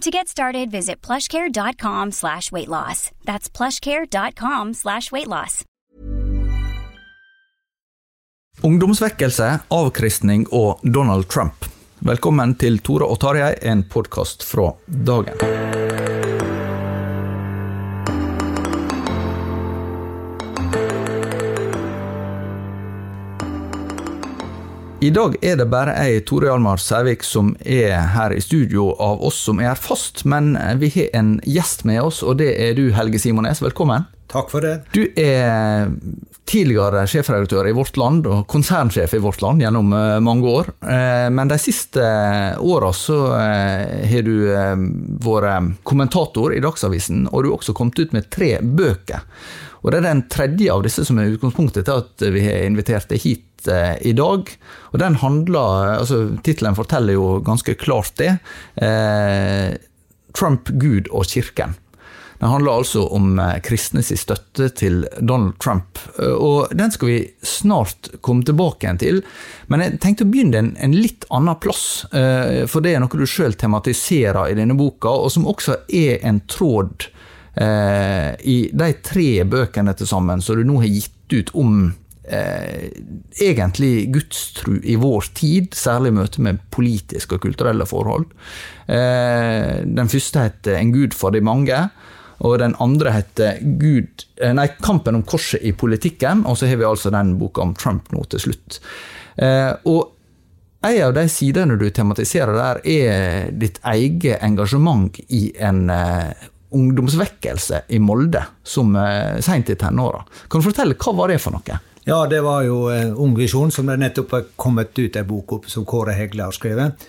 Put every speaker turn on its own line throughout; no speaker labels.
To get started, visit plushcare.com slash weight loss. That's plushcare.com slash weight loss.
Ungdomsvekkelse, avkristning og Donald Trump. Velkommen til Tore og Tarjei, en podkast fra dagen. I dag er det bare jeg, Tore Hjalmar Sævik, som er her i studio av oss som er fast, men vi har en gjest med oss, og det er du, Helge Simones. Velkommen.
Takk for det.
Du er tidligere sjefredaktør i Vårt Land og konsernsjef i Vårt Land gjennom eh, mange år. Eh, men de siste åra så eh, har du vært kommentator i Dagsavisen, og du har også kommet ut med tre bøker. Og det er den tredje av disse som er utgangspunktet til at vi har invitert deg hit i dag. Og den handler altså Tittelen forteller jo ganske klart det. Trump, Gud og kirken. Den handler altså om kristnes støtte til Donald Trump. Og den skal vi snart komme tilbake igjen til. Men jeg tenkte å begynne en, en litt annen plass. For det er noe du sjøl tematiserer i denne boka, og som også er en tråd eh, i de tre bøkene til sammen som du nå har gitt ut om eh, egentlig gudstru i vår tid, særlig i møte med politiske og kulturelle forhold. Eh, den første heter 'En gud for de mange'. Og den andre heter Gud, nei, 'Kampen om korset i politikken'. Og så har vi altså den boka om Trump nå til slutt. Eh, og en av de sidene du tematiserer der, er ditt eget engasjement i en eh, ungdomsvekkelse i Molde som eh, seint i tenåra. Kan du fortelle, hva var det for noe?
Ja, det var jo eh, Ung Visjon, som det nettopp har kommet ut ei bok opp, som Kåre Hegle har skrevet.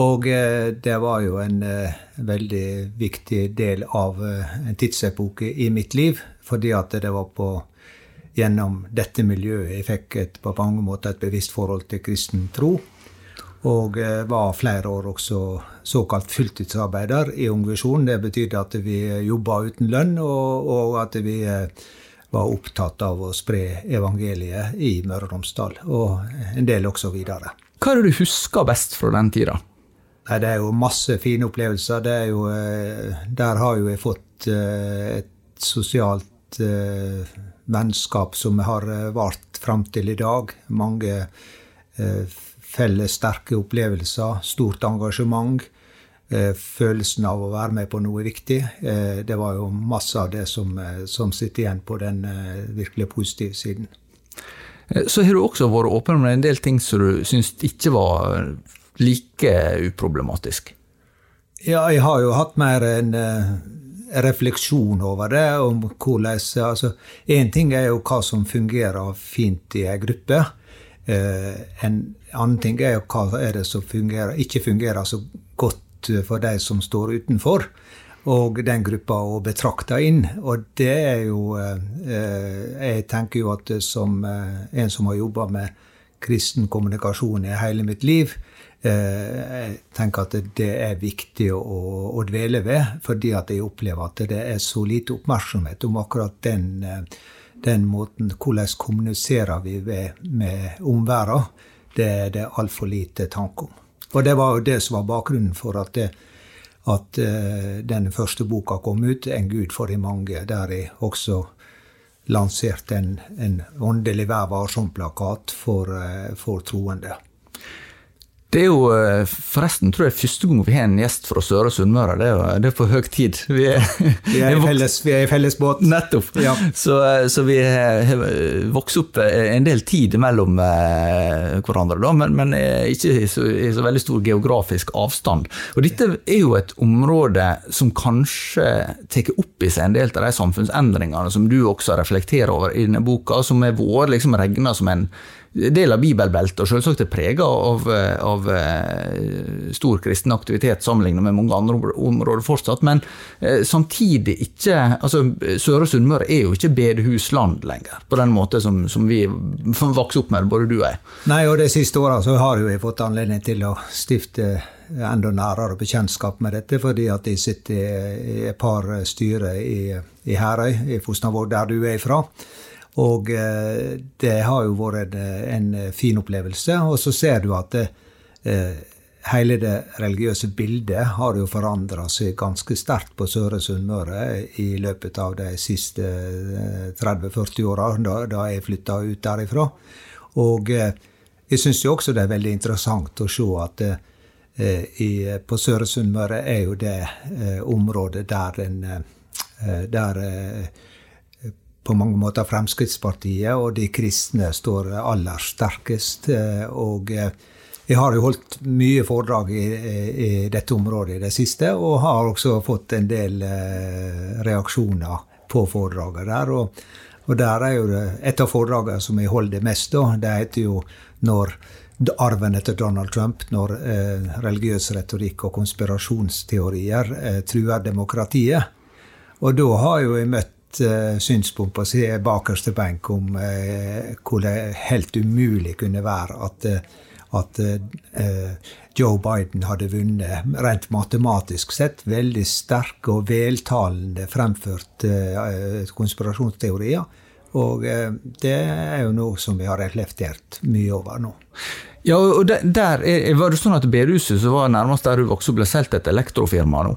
Og eh, det var jo en eh, veldig viktig del av en tidsepoke i mitt liv, fordi at det var på gjennom dette miljøet jeg fikk et, på mange måter et bevisst forhold til kristen tro. Og var flere år også såkalt fulltidsarbeider i Ung Visjon. Det betydde at vi jobba uten lønn, og, og at vi var opptatt av å spre evangeliet i Møre og Romsdal, og en del også videre.
Hva er det du husker best fra den tida?
Det er jo masse fine opplevelser. Det er jo, eh, der har jo jeg fått et sosialt vennskap som har vart fram til i dag. Mange felles sterke opplevelser, stort engasjement. Følelsen av å være med på noe viktig. Det var jo masse av det som, som sitter igjen på den virkelig positive siden.
Så har du også vært åpen med en del ting som du syns ikke var like uproblematisk?
Ja, jeg har jo hatt mer en refleksjon over det. om hvordan, altså, En ting er jo hva som fungerer fint i ei gruppe. En annen ting er jo hva er det som fungerer, ikke fungerer så godt for de som står utenfor. Og den gruppa å betrakte inn. Og det er jo Jeg tenker jo at som en som har jobba med kristen kommunikasjon i hele mitt liv, jeg tenker at det er viktig å dvele ved, fordi at jeg opplever at det er så lite oppmerksomhet om akkurat den den måten Hvordan kommuniserer vi med omverdenen? Det er det altfor lite tanke om. Og det var jo det som var bakgrunnen for at, det, at uh, den første boka kom ut, 'En gud for de mange', der jeg også lanserte en, en åndelig Vær varsom-plakat for, uh, for troende.
Det er jo eh, forresten tror jeg første gang vi har en gjest fra Søre Sunnmøre. Det, det, er på høy tid. Vi
er, vi er, i, felles, vi er i felles båt.
Nettopp. Ja. Så, eh, så, vi har vokst opp eh, en del tid mellom hverandre, da, men, men ikke i så, i så, veldig stor geografisk avstand. Og dette er jo et område som kanskje tar opp i seg en del av de samfunnsendringene som du også reflekterer over i denne boka, som har vært liksom regna som en del av bibelbeltet, og selvsagt er prega av, av, eh, stor kristen aktivitet sammenlignet med mange andre områder fortsatt, men eh, samtidig ikke altså Søre Sunnmøre er jo ikke bedehusland lenger, på den måte som, som vi vokste opp med, både du og jeg.
Nei, og de siste åra har jo jeg fått anledning til å stifte enda nærere bekjentskap med dette, fordi at jeg sitter i et par styrer i, i Herøy, i Fosnavåg, der du er ifra. Og eh, det har jo vært en, fin opplevelse. Og så ser du at det, eh, hele det religiøse bildet har jo forandra seg ganske sterkt på Søre Sunnmøre i løpet av de siste 30-40 eh, åra, da, da, jeg flytta ut derifra. Og jeg syns jo også det er veldig interessant å se at i, på Søre Sunnmøre er jo det området der en der på mange måter Fremskrittspartiet og de kristne står aller sterkest. Eh, og eh, jeg har jo holdt mye foredrag i, i, dette området i det siste, og har også fått en del eh, reaksjoner på foredraget der. Og, og der er jo det, et av foredragene som jeg holder mest, da, det heter jo 'Når arven etter Donald Trump, når eh, religiøs retorikk og konspirasjonsteorier eh, truer demokratiet'. Og da har jo jeg møtt synspunkt på å bakerste benk om uh, hvor det helt umulig kunne være at, uh, at Joe Biden hadde vunnet, rent matematisk sett, veldig sterke og veltalende fremført konspirasjonsteorier. Og det er jo noe som vi har reflektert mye over nå.
Ja, og der, der er, Var det sånn at bedehuset som var nærmest der du vokste opp, ble solgt et elektrofirma nå?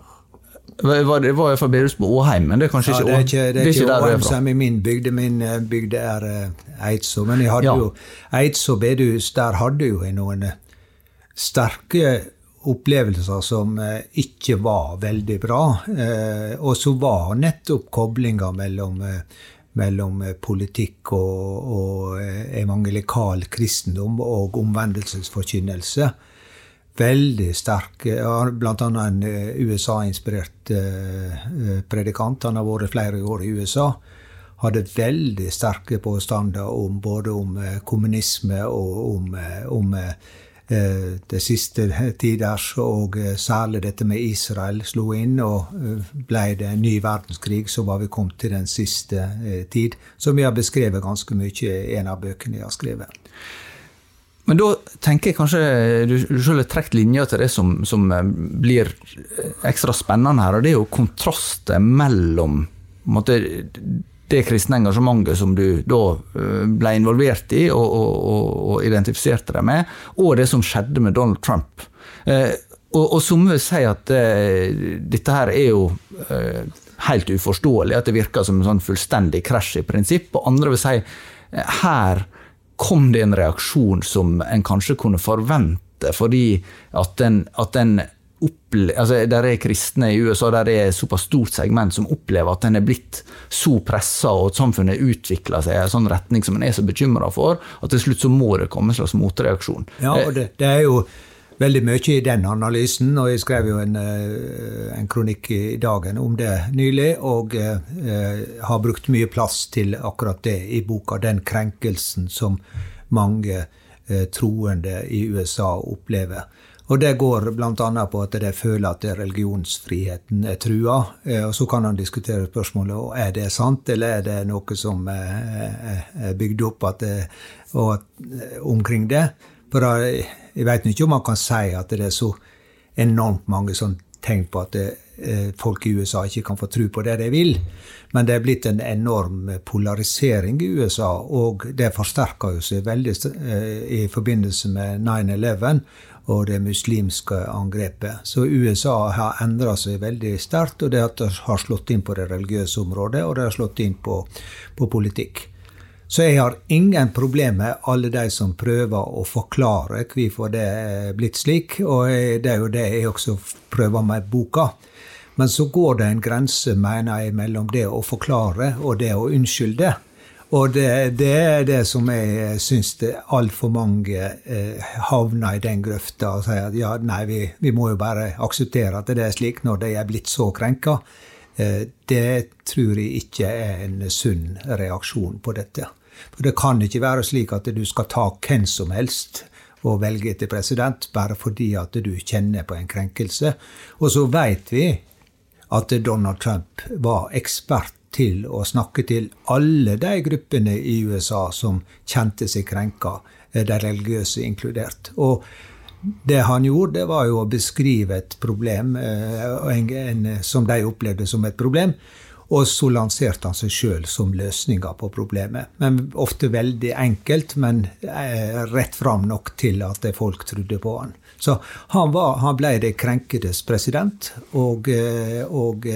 Var det var iallfall bedehus på Åheim, men det er kanskje
ja, det ikke, det er ikke, Åheim som er min bygd. Min bygde bygd er uh, Eidså. Men jeg hadde ja. jo Eidså bedehus, der hadde jo jeg noen uh, sterke opplevelser som ikke var veldig bra. og så var nettopp koblinga mellom, mellom politikk og, og evangelikal kristendom og omvendelsesforkynnelse veldig sterk. Blant annet en eh, USA-inspirert eh, predikant. Han har vært flere år i USA. Hadde veldig sterke påstander om både om eh, kommunisme og om, om det siste tiders, og særlig dette med Israel slo inn. Og ble det en ny verdenskrig, så var vi kommet til den siste tid. Som vi har beskrevet ganske mye i en av bøkene jeg har skrevet.
Men da tenker jeg kanskje du, du selv har trukket linja til det som, som, eh, blir ekstra spennende her, og det er jo kontrastet mellom måte, det kristne engasjementet som du da eh, ble involvert i og, og, og, og identifiserte deg med, og det som skjedde med Donald Trump. Eh, og, og som vil si at eh, dette her er jo eh, helt uforståelig, at det virker som en sånn fullstendig krasj i prinsipp, og andre vil si eh, her kom det en reaksjon som en kanskje kunne forvente, fordi at den, at den altså, Der er kristne i USA, der er et såpass stort segment som opplever at en er blitt så pressa, og at samfunnet utvikler seg i en sånn retning som en er så bekymra for, at til slutt så må det komme en slags motreaksjon.
Ja, og det, det er jo veldig mye i den analysen, og jeg skrev jo en, eh, en kronikk i Dagen om det nylig, og eh, har brukt mye plass til akkurat det i boka, den krenkelsen som mange eh, troende i USA opplever. Og det går bl.a. på at de føler at religionsfriheten er trua. Eh, og så kan han diskutere spørsmålet er det sant, eller er det noe som er bygd opp det, og, omkring det. For jeg vet ikke om man kan si at det er så enormt mange som tenker på at det, folk i USA ikke kan få tro på det de vil. Men det er blitt en enorm polarisering i USA, og det forsterker seg veldig i forbindelse med 9-11 og det muslimske angrepet. Så USA har endra seg veldig sterkt, og det har slått inn på det religiøse området, og det har slått inn på, på politikk. Så jeg har ingen problemer med alle de som prøver å forklare hvorfor det er blitt slik, og det er jo det jeg også prøver med boka. Men så går det en grense, mener jeg, mellom det å forklare og det å unnskylde. Og det, det, er det som jeg syns altfor mange eh, havner i den grøfta og sier at ja, nei, vi, vi, må jo bare akseptere at det er slik når de er blitt så krenka. Eh, det tror jeg ikke er en sunn reaksjon på dette. For det kan ikke være slik at du skal ta hvem som helst og velge til president bare fordi at du kjenner på en krenkelse. Og så veit vi at Donald Trump var ekspert til å snakke til alle de gruppene i USA som kjente seg krenka, eh, de religiøse inkludert. Og det han gjorde, det var jo å beskrive et problem eh, som de opplevde som et problem. Og så lanserte han seg sjøl som løsninga på problemet. Men Ofte veldig enkelt, men eh, rett fram nok til at folk trodde på han. Så han, var, han ble det krenkedes president, og, og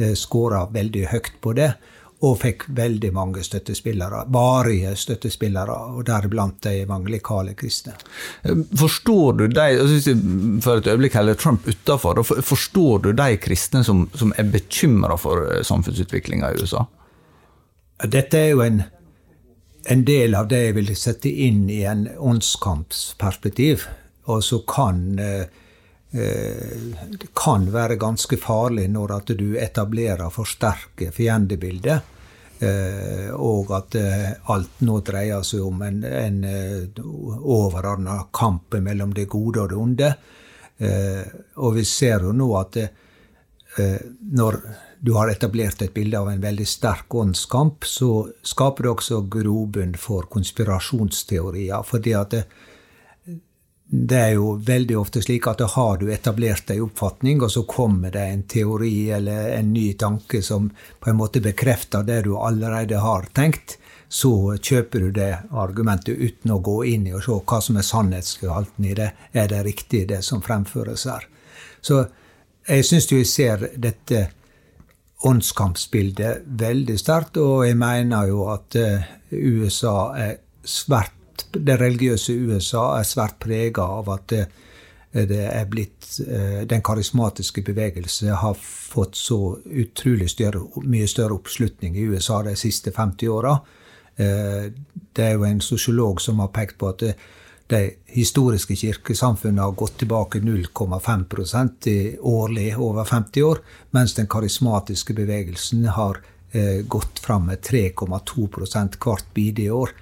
Eh, skåra veldig høyt på det. Og fikk veldig mange støttespillere, varige støttespillere, og deriblant de evangelikale kristne.
Eh, forstår du de, altså for et øyeblikk heller Trump utafor, forstår du de kristne som, som er bekymra for eh, samfunnsutviklinga i USA?
Dette er jo en, en del av det jeg vil sette inn i en åndskampsperspektiv. Og så kan eh, eh, kan være ganske farlig når at du etablerer for sterke fiendebilder. Eh, og at eh, alt nå dreier seg om en, en overordna kamp mellom det gode og det onde. Og vi ser jo nå at når du har etablert et bilde av en veldig sterk åndskamp, så skaper det også grobunn for konspirasjonsteorier. fordi at det, det er jo veldig ofte slik at da har du etablert en oppfatning, og så kommer det en teori eller en ny tanke som på en måte bekrefter det du allerede har tenkt. Så kjøper du det argumentet uten å gå inn i og se hva som er sannhetsgehalten i det. Er det riktig, det som fremføres her? Så jeg syns vi ser dette åndskampsbildet veldig sterkt, og jeg mener jo at eh, USA er svært det religiøse USA er svært prega av at det, det, er blitt eh, Den karismatiske bevegelse har fått så utrolig større, mye større oppslutning i USA de siste 50 åra. Eh, det er jo en sosiolog som har pekt på at det, de historiske kirkesamfunnene har gått tilbake 0,5% årlig over 50 år, mens den karismatiske bevegelsen har eh, gått fram med 3,2% hvert bidige år.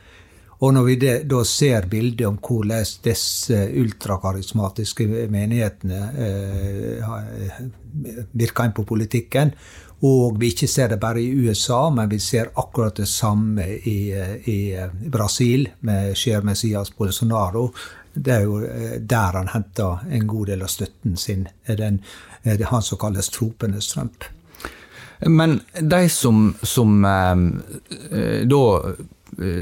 Og når vi da ser bildet om hvordan disse ultrakarismatiske menighetene eh, virker inn på politikken, og vi ikke ser det bare i USA, men vi ser akkurat det samme i, i Brasil med Cher Messias Bolsonaro. Det er jo eh, der han henter en god del av støtten sin. Den, det er han som kalles tropenes Trump.
Men de som, som eh, eh da Eh,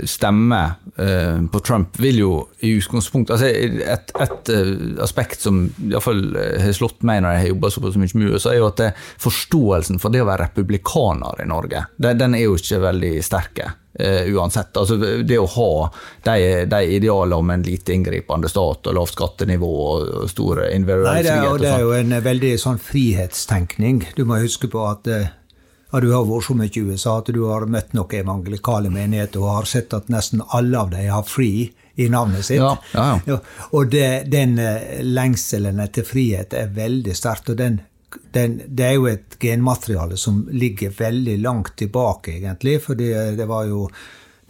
stemme eh, på Trump vil jo i utgangspunktet altså Et, et uh, aspekt som iallfall har slått meg når jeg har jobba såpass mye med USA, er jo at det, forståelsen for det å være republikaner i Norge, det, den er jo ikke veldig sterk. Uh, uansett. Altså, det å ha de, de idealene om en lite inngripende stat og lavt skattenivå og store individuelle
friheter Det er jo en veldig sånn frihetstenkning. Du må huske på at uh, ja, du har vært så mye i USA at du har møtt noen evangelikale menigheter og har sett at nesten alle av dem har fri i navnet sitt. Ja, ja, ja. Og det, den eh, lengselen etter frihet er veldig sterkt. og den, den, Det er jo et genmateriale som ligger veldig langt tilbake, egentlig. For det, det var jo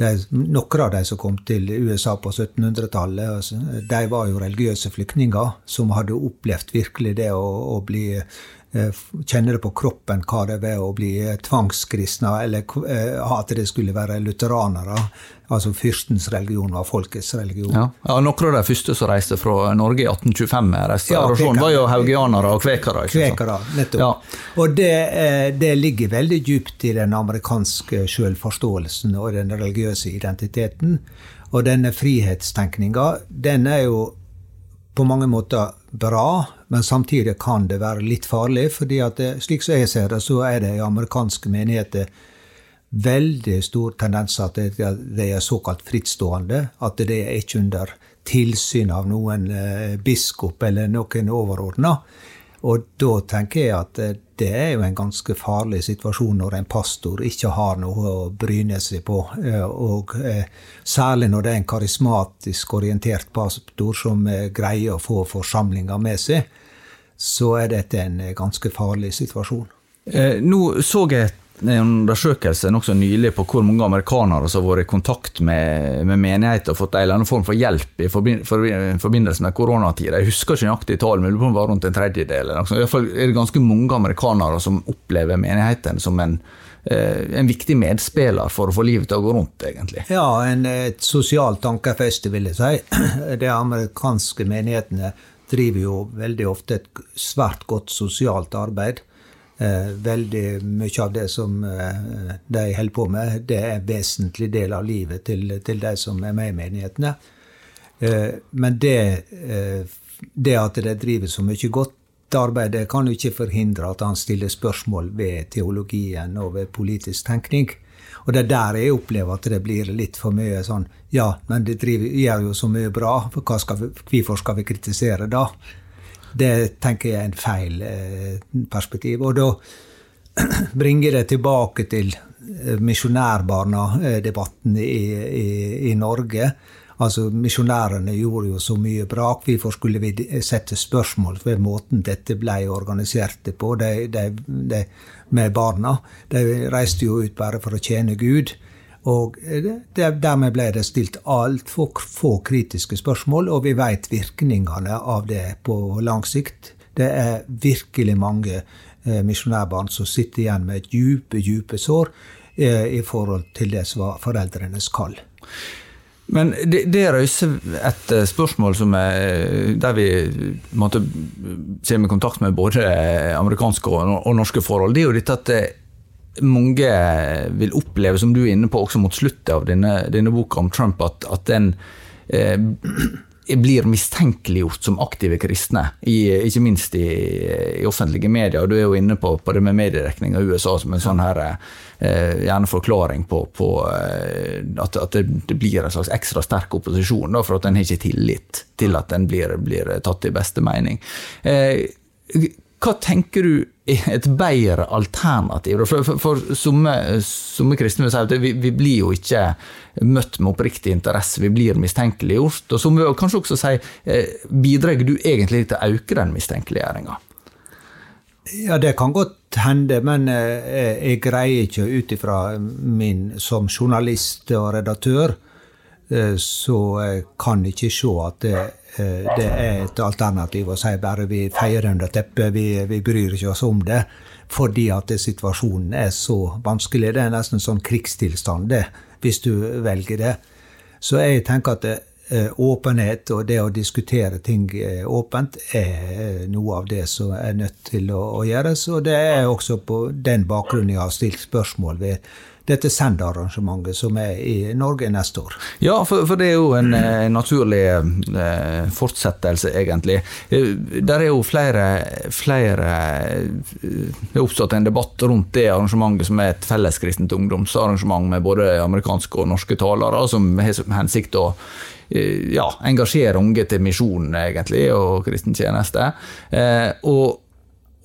de, noen av de som kom til USA på 1700-tallet, altså, de var jo religiøse flyktninger som hadde opplevd virkelig det å, å bli kjenne det på kroppen hva det var å bli tvangskristna, eller at det skulle være lutheranere. Altså fyrstens religion var folkets religion.
Ja, ja Noen av de første som reiste fra Norge i 1825 med restaurasjon, ja, var jo haugianere og kvekere.
Kvekere, nettopp. Ja. Og det, det, ligger veldig dypt i den amerikanske selvforståelsen og den religiøse identiteten. Og denne frihetstenkninga, den er jo på mange måter bra, men samtidig kan det være litt farlig. fordi at det, slik som jeg ser det, så er det i amerikanske menigheter veldig stor tendens at de er såkalt frittstående. At det er ikke under tilsyn av noen eh, biskop eller noen overordna. Og da tenker jeg at eh, det er jo en ganske farlig situasjon når en pastor ikke har noe å bryne seg på. Eh, og eh, særlig når det er en karismatisk orientert pastor som greier å få forsamlinga med seg, så er dette en ganske farlig situasjon.
Nå så jeg en undersøkelse nokså nylig på hvor mange amerikanere som har vært i kontakt med, med menigheter og fått en eller annen form for hjelp i forbindelse med koronatida. Jeg husker ikke nøyaktig tall, men det var rundt en tredjedel. Iallfall er det ganske mange amerikanere som opplever menigheten som en, eh, en viktig medspiller for å få livet til å gå rundt, egentlig.
Ja, en, et sosialt tankefeste, vil jeg si. De amerikanske menighetene driver jo veldig ofte et svært godt sosialt arbeid. Eh, veldig mye av det som eh, de holder på med, det er en vesentlig del av livet til, til de som er med i menighetene. Eh, men det, det at de driver så mye godt arbeid, det kan jo ikke forhindre at han stiller spørsmål ved teologien og ved politisk tenkning. Og det er der jeg opplever at det blir litt for mye sånn Ja, men de driver, gjør jo så mye bra, for skal vi, hvorfor skal vi kritisere da? Det tenker jeg er en feil eh, perspektiv. Og da bringer det tilbake til eh, misjonærbarna-debatten i, i, i, Norge. Altså, Misjonærene gjorde jo så mye brak. Hvorfor skulle vi sette spørsmål ved måten dette ble organisert på de, de, de, med barna? De reiste jo ut bare for å tjene Gud. Og Dermed ble det stilt altfor få kritiske spørsmål, og vi vet virkningene av det på lang sikt. Det er virkelig mange eh, misjonærbarn som sitter igjen med dype, dype sår eh, i forhold til det som var foreldrenes kall.
Men det, det røyser et eh, spørsmål som er, der vi måtte se med kontakt med både amerikanske og, og norske forhold. Det er jo dette at mange vil oppleve, som du er inne på også mot slutten av denne, denne boka om Trump, at, at den eh, blir mistenkeliggjort som aktive kristne, i, ikke minst i, i, offentlige medier. og Du er jo inne på, på det med mediedekning av USA som en sånn her, eh, gjerne forklaring på, på eh, at, at, det blir en slags ekstra sterk opposisjon, da, for at en har ikke tillit til at den blir, blir tatt i beste mening. Eh, hva tenker du er et bedre alternativ? For, for, for somme, kristne vil si at vi, vi, blir jo ikke møtt med oppriktig interesse, vi blir mistenkeliggjort. Og som vil kanskje også si, eh, bidrar du egentlig til å øke den mistenkeliggjøringa?
Ja, det kan godt hende, men eh, jeg greier ikke ut ifra min som journalist og redaktør, eh, så jeg kan ikke se at det Eh, det er et alternativ å si bare vi feier under teppet, vi, vi bryr ikke oss om det. Fordi at situasjonen er så vanskelig. Det er nesten sånn krigstilstand, det, hvis du velger det. Så jeg tenker at eh, åpenhet og det å diskutere ting eh, åpent er noe av det som er nødt til å, å gjøres. Og det er også på den bakgrunnen jeg har stilt spørsmål ved dette Send-arrangementet som er i Norge neste år.
Ja, for, for det er jo en, en naturlig eh, fortsettelse, egentlig. Eh, der er jo flere, flere eh, Det er oppstått en debatt rundt det arrangementet som er et felleskristent ungdomsarrangement med både amerikanske og norske talere, som har hensikt å eh, ja, engasjere unge til misjonen, egentlig, og kristen tjeneste. Eh, og,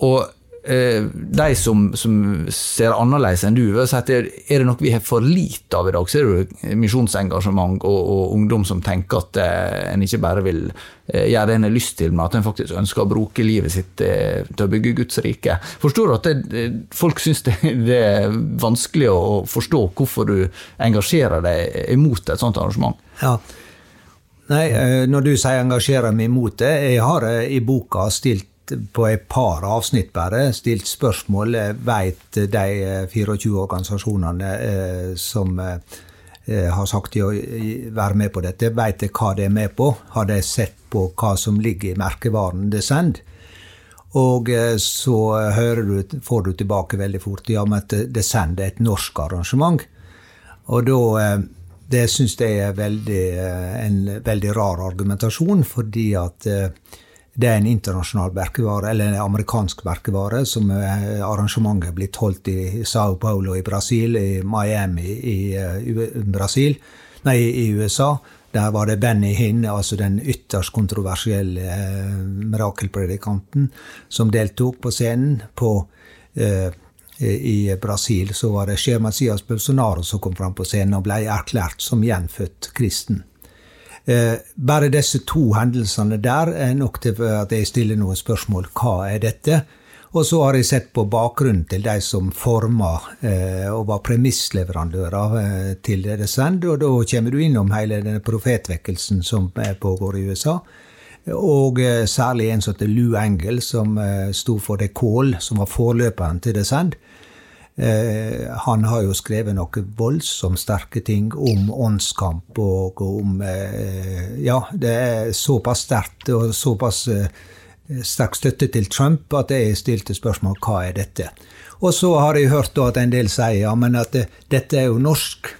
og Eh, de som, som, ser annerledes enn du, at er det noe vi har for lite av i dag? så er det misjonsengasjement og, og, ungdom som tenker at eh, en ikke bare vil eh, gjøre det en har lyst til, men at en faktisk ønsker å bruke livet sitt eh, til å bygge Guds rike? Forstår du at det, folk syns det, er vanskelig å forstå hvorfor du engasjerer deg imot et sånt arrangement?
Ja, Nei, eh, Når du sier 'engasjerer meg imot det' Jeg har eh, i boka stilt på et par avsnitt bare stilt spørsmål. Veit de 24 organisasjonene som har sagt de å være med på dette, veit de hva de er med på? Har de sett på hva som ligger i merkevaren Descend? Og så du, får du tilbake veldig fort ja, at Descend er et norsk arrangement. Og da det syns jeg er veldig, en veldig rar argumentasjon, fordi at det er en internasjonal merkevare, eller en amerikansk merkevare, som arrangementet er blitt holdt i Sao Paulo i Brasil, i Miami i Brasil, nei, i USA. Der var det Benny Hinn, altså den ytterst kontroversielle eh, mirakelpredikanten, som deltok på scenen. På, eh, I Brasil så var det Sjer Messias Bolsonaro som kom fram på scenen og ble erklært som gjenfødt kristen. Eh, bare disse to hendelsene der er nok til at jeg stiller noen spørsmål. Hva er dette? Og så har jeg sett på bakgrunnen til de som forma eh, og var premissleverandører eh, til det send, og da kommer du innom hele denne profetvekkelsen som pågår i USA. Og særlig en som heter Lou Engel, som sto for The Call, som var forløperen til The Send. Eh, han har jo skrevet noen voldsomt sterke ting om åndskamp og om eh, Ja, det er såpass sterkt og såpass eh, sterk støtte til Trump at jeg stilte spørsmål hva er dette. Og så har jeg hørt at en del sier ja, men at det, dette er jo norsk.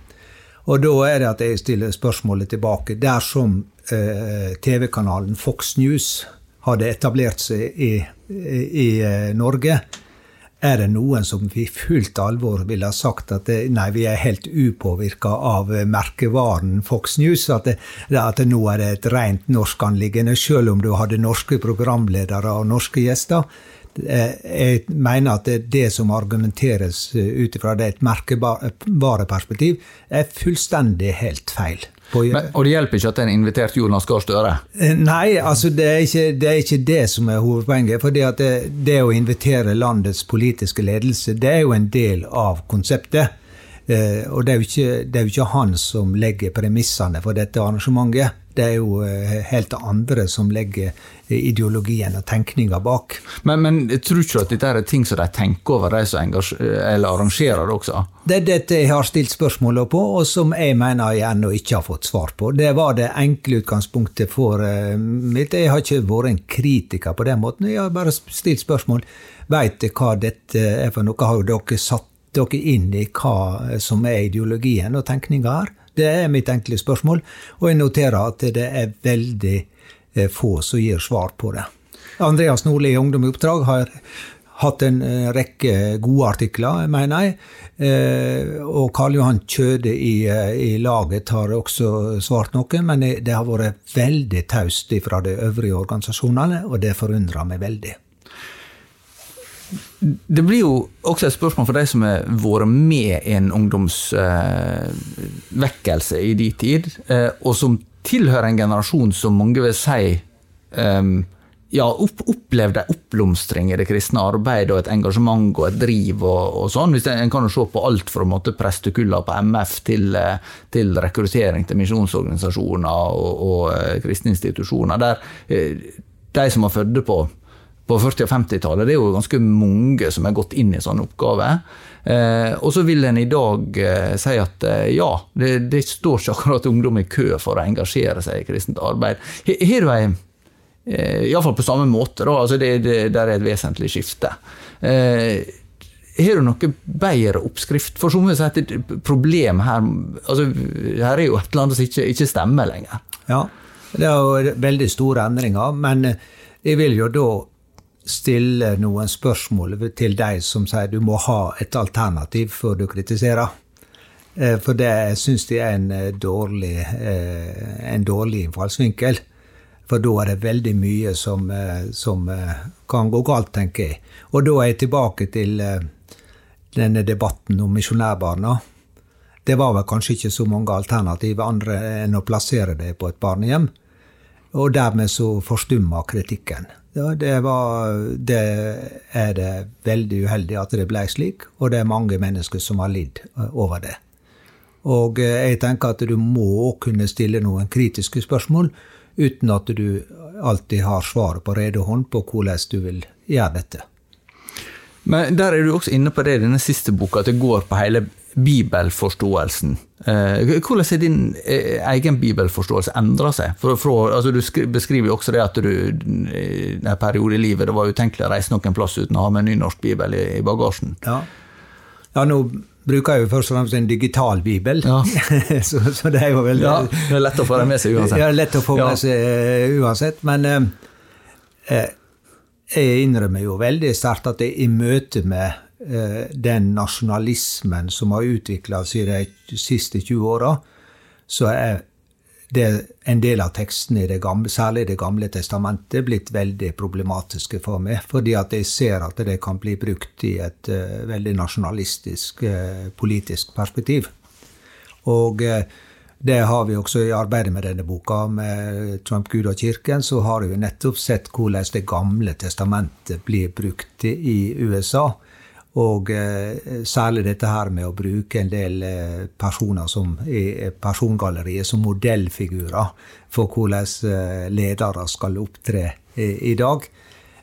Og da er det at jeg stiller spørsmålet tilbake. Dersom eh, TV-kanalen Fox News hadde etablert seg i, i, i Norge, er det noen som i fullt alvor ville ha sagt at det, nei, vi er helt upåvirka av merkevaren Fox News? At, det, at nå er det et rent norsk anliggende, selv om du hadde norske programledere og norske gjester? Jeg mener at det som argumenteres ut ifra et merkevareperspektiv, er fullstendig helt feil.
Men, og det hjelper ikke at en inviterte Jonas Gahr Støre?
Eh, nei, altså det er, ikke, det er, ikke, det som er hovedpoenget. For det, det, å invitere landets politiske ledelse, det er jo en del av konseptet. Eh, og det er, ikke, det er jo ikke han som legger premissene for dette arrangementet. Det er jo eh, helt andre som legger ideologien og tenkninga bak.
Men, men tror du ikke at dette er ting som de tenker over, de som arrangerer det også?
Det er dette jeg har stilt spørsmål på, og som jeg mener jeg ennå ikke har fått svar på. Det var det enkle utgangspunktet for uh, mitt. Jeg har ikke vært en kritiker på den måten. Jeg har bare stilt spørsmål. Veit dere hva dette er for noe? Har dere satt dere inn i hva som er ideologien og tenkninga her? Det er mitt enkle spørsmål, og jeg noterer at det er veldig eh, få som gir svar på det. Andreas Nordli i Ungdom i oppdrag har hatt en eh, rekke gode artikler, mener jeg. Eh, og Karl Johan Kjøde i, i, laget har også svart noe, men det har vært veldig taust fra de øvrige organisasjonene, og det forundrer meg veldig.
Det blir jo også et spørsmål for de som har vært med i en ungdomsvekkelse eh, i de tid, eh, og som tilhører en generasjon som mange vil si um, ja, opp, opplevde en oppblomstring i det kristne arbeidet, og et engasjement og et driv og, og sånn. Hvis En kan jo se på alt fra prestekulla på MF til, eh, til rekruttering til misjonsorganisasjoner og, og eh, kristne institusjoner. Der eh, de som var fødte på på 40- og 50-tallet. Det er jo ganske mange som har gått inn i sånne oppgaver. Eh, og så vil en i dag eh, si at eh, ja, det, det, står ikke akkurat ungdom i kø for å engasjere seg i kristent arbeid. Har du ei eh, Iallfall på samme måte, da. Altså det, det, der er et vesentlig skifte. Eh, har du noe bedre oppskrift? For som vi sier, et problem her altså, Her er jo et eller annet som ikke, ikke stemmer lenger.
Ja, det er jo veldig store endringer. Men jeg vil jo da stille noen spørsmål til deg som sier du må ha et alternativ før du kritiserer. Eh, for det syns de er en eh, dårlig, eh, en dårlig innfallsvinkel. For da er det veldig mye som, som, kan gå galt, tenker jeg. Og da er jeg tilbake til denne debatten om misjonærbarna. Det var vel kanskje ikke så mange alternativ andre enn å plassere det på et barnehjem. Og dermed så forstumma kritikken. Ja, det, var, det er det veldig uheldig at det ble slik, og det er mange mennesker som har lidd eh, over det. Og eh, jeg tenker at du må kunne stille noen kritiske spørsmål uten at du alltid har svaret på rede hånd på hvordan du vil gjøre dette.
Men der er du også inne på det i denne siste boka, at det går på hele bibelforståelsen. Eh, hvordan har din eh, egen bibelforståelse endra seg? For, for, altså, du beskriver jo også det at du i en periode i livet det var utenkelig å reise noen plass uten å ha med en nynorsk bibel i, i bagasjen.
Ja. ja, nå bruker jeg jo først og fremst en digital bibel. Ja. så, så, det er jo veldig ja,
Det er lett å få den med seg uansett.
Ja, lett å få med seg uansett. Men eh, jeg innrømmer jo veldig sterkt at jeg i møte med den nasjonalismen som har utvikla seg de siste 20 åra, så er en del av tekstene, i det gamle, særlig Det gamle testamentet, blitt veldig problematiske for meg. Fordi at jeg ser at det kan bli brukt i et uh, veldig nasjonalistisk uh, politisk perspektiv. Og uh, det har vi også i arbeidet med denne boka, med Trump, Gud og kirken, så har vi nettopp sett hvordan Det gamle testamentet blir brukt i USA og eh, særlig dette her med å bruke en del eh, personer som i persongalleriet som modellfigurer for hvordan eh, ledere skal opptre i, i dag.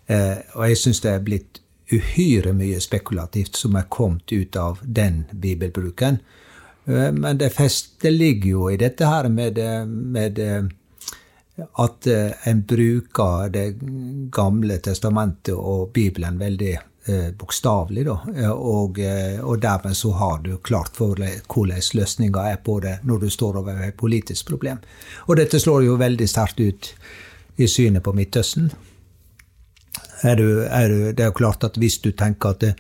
Eh, og jeg syns det er blitt uhyre mye spekulativt som er kommet ut av den bibelbruken. Eh, men det feste ligger jo i dette her med, med at eh, en bruker Det gamle testamentet og Bibelen veldig eh, bokstavelig. da, og, eh, og, dermed så har du klart for deg hvordan løsninga er på det når du står over et politisk problem. Og dette slår jo veldig sterkt ut i synet på Midtøsten. Er du, er du, det er jo klart at hvis du tenker at det,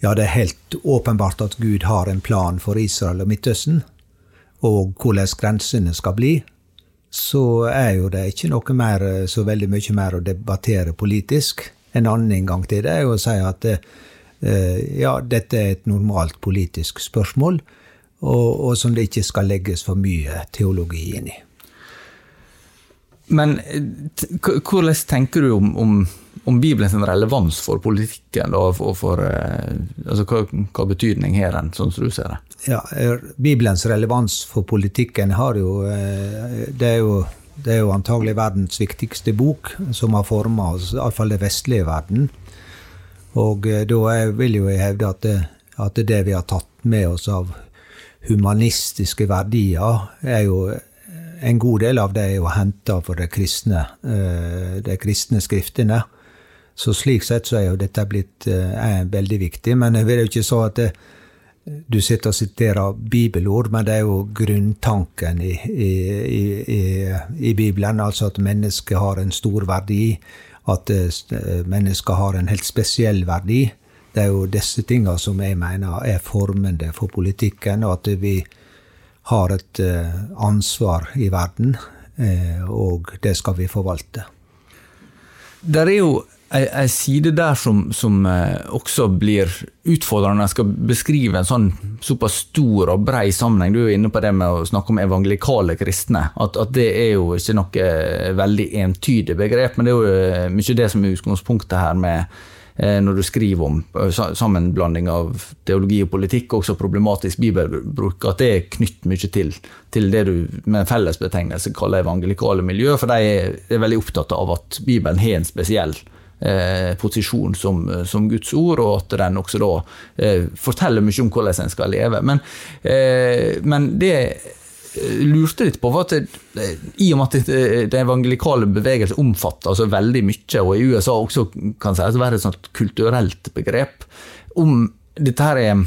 ja, det er helt åpenbart at Gud har en plan for Israel og Midtøsten, og hvordan grensene skal bli, så er jo det ikke noe mer, så veldig mye mer å debattere politisk. En annen inngang til det er jo å si at eh, ja, dette er et normalt politisk spørsmål, og, og, som det ikke skal legges for mye teologi inn i.
Men hvordan tenker du om, om, om Bibelens relevans for politikken? Da, og for, eh, altså, hva, hva, betydning har den, sånn som du ser det?
Ja, Bibelens relevans for politikken har jo eh, Det er jo det er jo antagelig verdens viktigste bok, som har forma oss, iallfall det vestlige verden. Og eh, da vil jo jeg hevde at det, at det vi har tatt med oss av humanistiske verdier, er jo en god del av det er jo henta for de kristne, eh, de kristne skriftene. Så slik sett så er jo dette blitt eh, er veldig viktig. Men jeg vil jo ikke så at det, du sitter og siterer bibelord, men det er jo grunntanken i, i, i, i Bibelen. Altså at mennesket har en stor verdi, at eh, mennesket har en helt spesiell verdi. Det er jo disse tingene som jeg mener er formende for politikken, og at vi har et eh, ansvar i verden, eh, og det skal vi forvalte.
Det er jo ei side der som, som, eh, også blir utfordrende når en skal beskrive en sånn såpass stor og brei sammenheng. Du er inne på det med å snakke om evangelikale kristne. At, at det er jo ikke noe veldig entydig begrep, men det er jo eh, mye det som er utgangspunktet her med eh, når du skriver om sammenblanding av teologi og politikk, også problematisk bibelbruk, at det er knytt mye til, til det du med en fellesbetegnelse kaller evangelikale miljø, for de er, veldig opptatt av at Bibelen har en spesiell eh, posisjon som, som, Guds ord, og at den også da eh, forteller mye om hvordan en skal leve. Men, eh, men det eh, lurte litt på, for at i og med at den evangelikale bevegelse omfatter altså veldig mye, og i USA også kan sies å være et sånt kulturelt begrep, om dette her er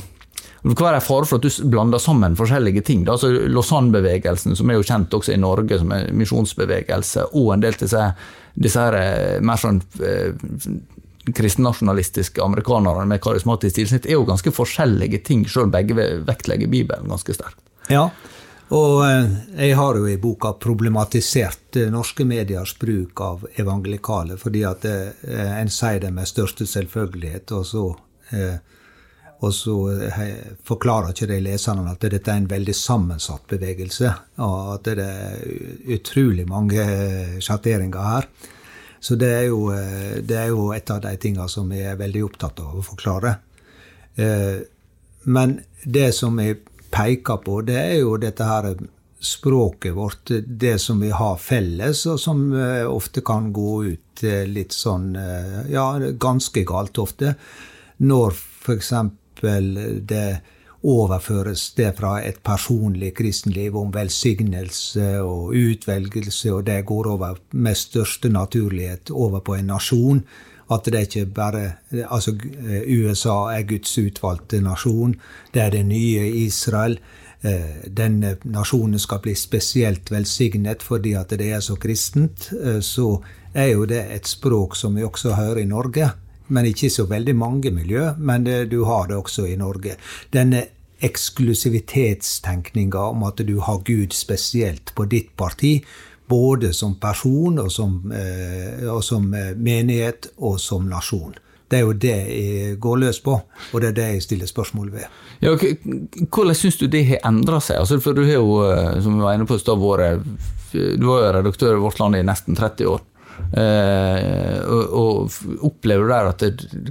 det kan være for at du blander sammen forskjellige ting. Altså Lausanne-bevegelsen, som er jo kjent også i Norge som en misjonsbevegelse, og en del til seg disse her, eh, mer sånn eh, kristennasjonalistiske amerikanerne med karismatisk tilsnitt er jo ganske forskjellige ting, selv begge vektlegger Bibelen ganske sterkt.
Ja, og eh, jeg har jo i boka problematisert norske mediers bruk av evangelikale, fordi at en sier det med største selvfølgelighet, og så og så eh, forklarer ikke de leserne at dette er en veldig sammensatt bevegelse, og at det er utrolig mange sjatteringer her. Så det er, jo, eh, det er jo et av de tingene som jeg er veldig opptatt av å forklare. Eh, men det som jeg peker på, det er jo dette her språket vårt, det som vi har felles, og som ofte kan gå ut litt sånn Ja, ganske galt ofte. Når f.eks. det overføres det fra et personlig kristenliv om velsignelse og utvelgelse, og det går over med største naturlighet over på en nasjon. At det ikke bare Altså, USA er Guds utvalgte nasjon. Det er det nye Israel. Eh, denne nasjonen skal bli spesielt velsignet fordi at det er så kristent. Eh, så er jo det et språk som vi også hører i Norge men ikke så veldig mange miljø. Men det, du har det også i Norge. Denne eksklusivitetstenkninga om at du har Gud spesielt på ditt parti, både som person og som, eh, og som eh, menighet og som nasjon. Det er jo det jeg går løs på, og det er det jeg stiller spørsmål ved.
Ja, hvordan syns du det har endra seg? Altså, for du har jo, eh, som vi var inne på, var jo redaktør i Vårt Land i nesten 30 år. Eh, og, og, Opplever du der at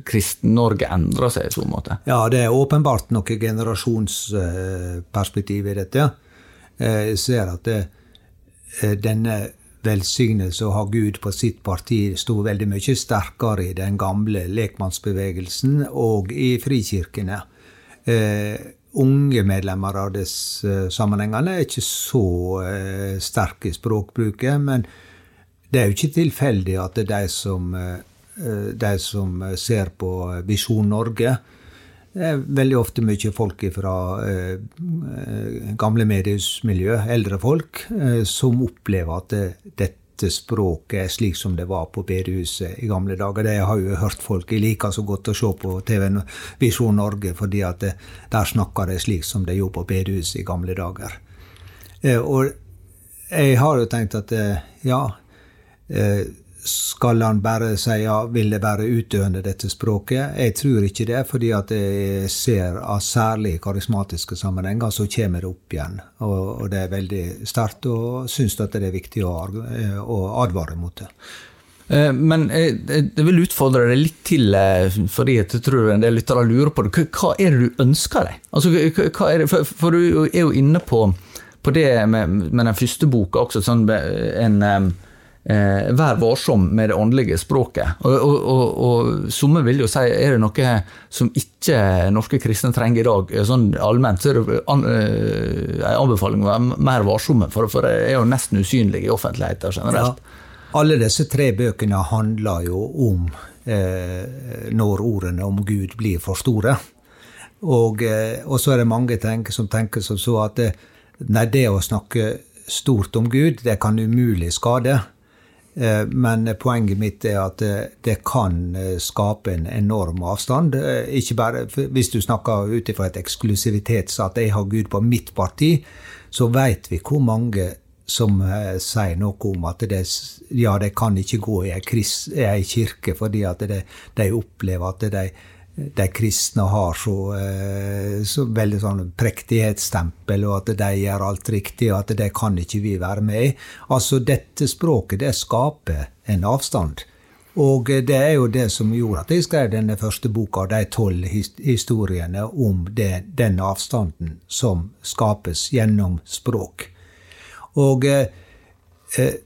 Kristen-Norge endrer seg i så måte?
Ja, det er åpenbart noe generasjonsperspektiv i dette. Eh, jeg ser at det, eh, denne velsignelse å ha Gud på sitt parti sto veldig mye sterkere i den gamle lekmannsbevegelsen og i frikirkene. Eh, unge medlemmer av disse sammenhengene er ikke så eh, sterke i språkbruket. men det er jo ikke tilfeldig at det er de som, eh, de som ser på Visjon Norge, det er veldig ofte mye folk fra eh, gamle mediehusmiljø, eldre folk, eh, som opplever at det, dette språket er slik som det var på bedehuset i gamle dager. Det har jo hørt folk. Jeg liker så godt å se på TV Visjon Norge, fordi at det, der snakker de slik som de gjorde på bedehuset i gamle dager. Eh, og jeg har jo tenkt at eh, ja, Eh, skal han bare si ja, vil det være utdøende dette språket? Jeg tror ikke det, fordi at jeg ser av særlig karismatiske sammenhenger så kommer det opp igjen. Og, og det er veldig sterkt, og syns at det er viktig å, å advare mot det.
Eh, men jeg vil utfordre deg litt til, eh, fordi jeg tror en del lyttere lurer på det. Hva er det du ønsker deg? Altså, det, for du er jo inne på, på det med, med, den første boka også, sånn en eh, vær varsom med det åndelige språket. Og, og, og, og Somme vil jo si er det noe som ikke norske kristne trenger i dag. Sånn allment så er det an, eh, en anbefaling å være mer varsomme, for, for det er jo nesten usynlig i offentligheten generelt. Ja.
Alle disse tre bøkene handler jo om eh, når ordene om Gud blir for store. Og, eh, så er det mange tenker, som tenker som så at det, nei, det å snakke stort om Gud, det kan umulig skade. Eh, men poenget mitt er at det kan eh, skape en enorm avstand. Eh, ikke bare Hvis du snakker ut ifra et eksklusivitets at jeg har Gud på mitt parti, så veit vi hvor mange som sier noe om at det, ja, de kan ikke gå i ei kirke fordi at de, de opplever at de de kristne har så, eh, så veldig sånn prektighetsstempel, og at de gjør alt riktig, og at det kan ikke vi være med i. Altså, dette språket, det skaper en avstand. Og det er jo det som gjorde at jeg skrev denne første boka, de tolv historiene om det, den avstanden som skapes gjennom språk. Og eh, eh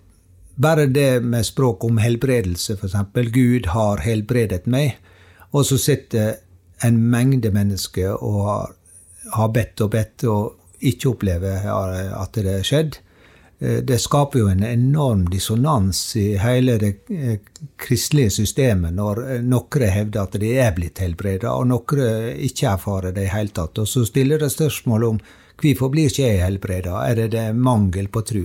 bare det med språk om helbredelse, f.eks. Gud har helbredet meg. Og så sitter en mengde mennesker og har, bedt og bedt og ikke opplever at det har skjedd. Eh, det skaper jo en enorm dissonans i hele det eh, kristelige systemet når eh, noen hevder at de er blitt helbredet, og noen ikke erfarer det i hele tatt. Og så stiller det spørsmål om hvorfor blir ikke jeg helbreda? Er det, det mangel på tru?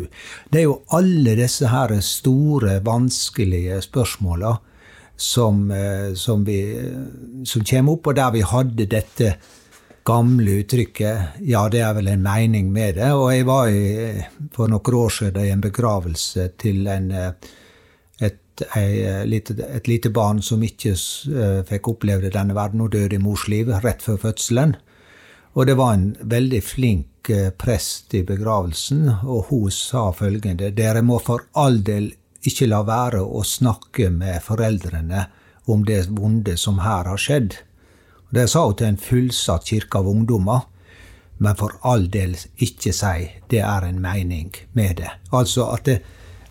Det er jo alle disse her store, vanskelige spørsmåla som, eh, som, vi, som kommer opp, og der vi hadde dette gamle uttrykket 'ja, det er vel en mening med det'. Og jeg var i, for noen år siden i en begravelse til en, eh, et, et, et lite barn som ikke fikk oppleve denne verden og døde i mors liv rett før fødselen. Og det var en veldig flink prest i begravelsen, og hun sa følgende 'Dere må for all del ikke la være å snakke med foreldrene om det vonde som her har skjedd. Det sa hun til en fullsatt kirke av ungdommer. men for all del ikke si det er en mening med det. Altså at det,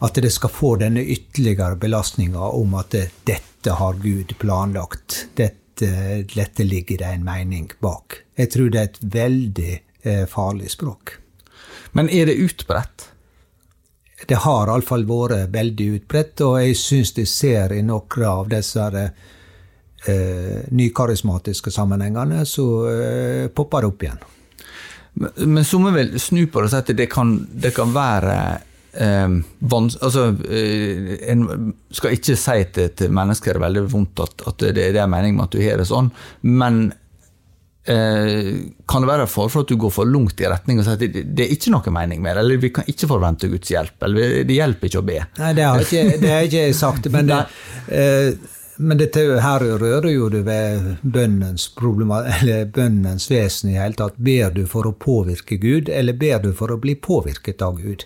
at det skal få denne ytterligere belastninga om at det, dette har Gud planlagt. Dette, dette ligger det en mening bak. Jeg tror det er et veldig eh, farlig språk.
Men er det utbredt?
Det har iallfall vært veldig utbredt, og jeg syns de ser i noen av disse eh, nykarismatiske sammenhengene, så eh, popper det opp igjen.
Men, men så vi vel snu på det og si at det kan, det kan være eh, vans, altså, eh, En skal ikke si til, til mennesker det er veldig vondt at, at det, det, er meningen med at du har det sånn, men kan det være fare for at du går for langt i retning og sier at det, det, er ikke noe mening med det, eller vi kan ikke forvente Guds hjelp, eller det hjelper ikke å be?
Nei, det har ikke, det har ikke sagt. men det, eh, men dette her rører jo det ved bønnens, bønnens vesen i hele tatt. Ber du for å påvirke Gud, eller ber du for å bli påvirket av Gud?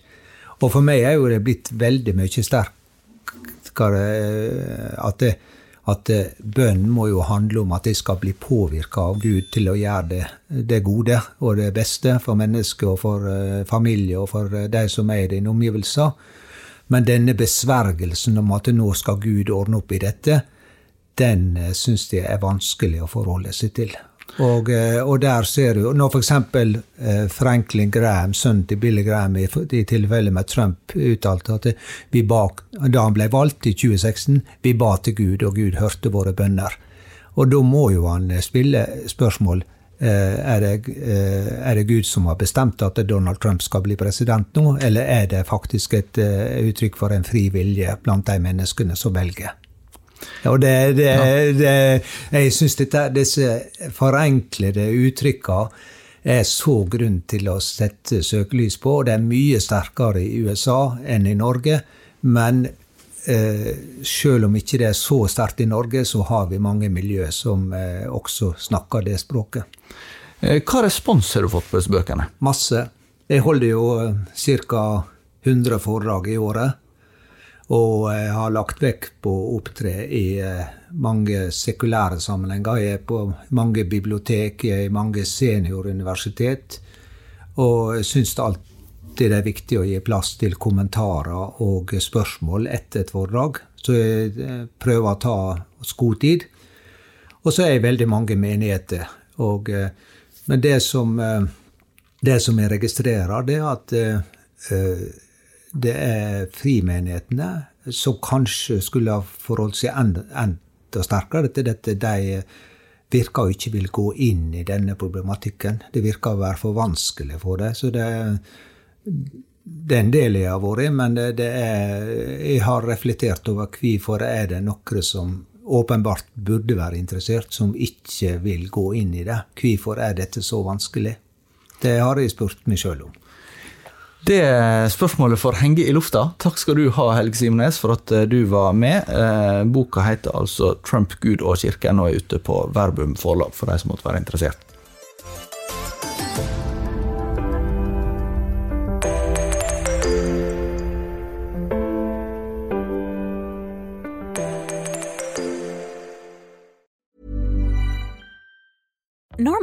Og for meg er jo det blitt veldig mye sterkere eh, at, det, at bønnen må jo handle om at jeg skal bli påvirka av Gud til å gjøre det, det, gode og det beste for mennesker og for eh, familie og for eh, de som er i dine omgivelser. Men denne besvergelsen om at nå skal Gud ordne opp i dette, den eh, syns de er vanskelig å forholde seg til. Og, eh, og der ser du Når f.eks. Eh, Franklin Graham, sønnen til Billy Graham, i, i tilfellet med Trump, uttalte at vi ba, da han ble valgt i 2016, vi ba til Gud, og Gud hørte våre bønner. Og da må jo han spille spørsmål er det, er det, Gud som har bestemt at Donald Trump skal bli president nå, eller er det faktisk et uttrykk for en fri vilje blant de menneskene som velger? Og det, det, ja. det, jeg syns disse forenklede uttrykkene er så grunn til å sette søkelys på. Det er mye sterkere i USA enn i Norge. Men eh, selv om ikke det er så sterkt i Norge, så har vi mange miljø som eh, også snakker det språket.
Eh, hva respons har du fått på disse bøkene?
Masse. Jeg holder jo eh, ca. 100 foredrag i året. Og jeg har lagt vekt på å opptre i eh, mange sekulære sammenhenger. Jeg er på mange bibliotek, jeg er i mange senioruniversitet. Og jeg syns alltid det er viktig å gi plass til kommentarer og spørsmål etter et foredrag. Så jeg eh, prøver å ta oss god tid. Og så er jeg veldig mange menigheter. Og, eh, men det som, det som jeg registrerer, det er at det er frimenighetene som kanskje skulle ha forholdt seg enda, enda sterkere til dette. De virker å ikke vil gå inn i denne problematikken. Det virker å være for vanskelig for dem. Så det, det, er en del jeg har vært i, men det, det er, jeg har reflektert over hvorfor er det noen som åpenbart burde være interessert, som ikke vil gå inn i det. Hvorfor er dette så vanskelig? Det har jeg spurt meg sjøl om.
Det spørsmålet får henge i lufta. Takk skal du ha, Helge Simnes, for at eh, du var med. Eh, boka heter altså 'Trump, Gud og kirken' og er ute på Verbum forlag, for de som måtte være interessert.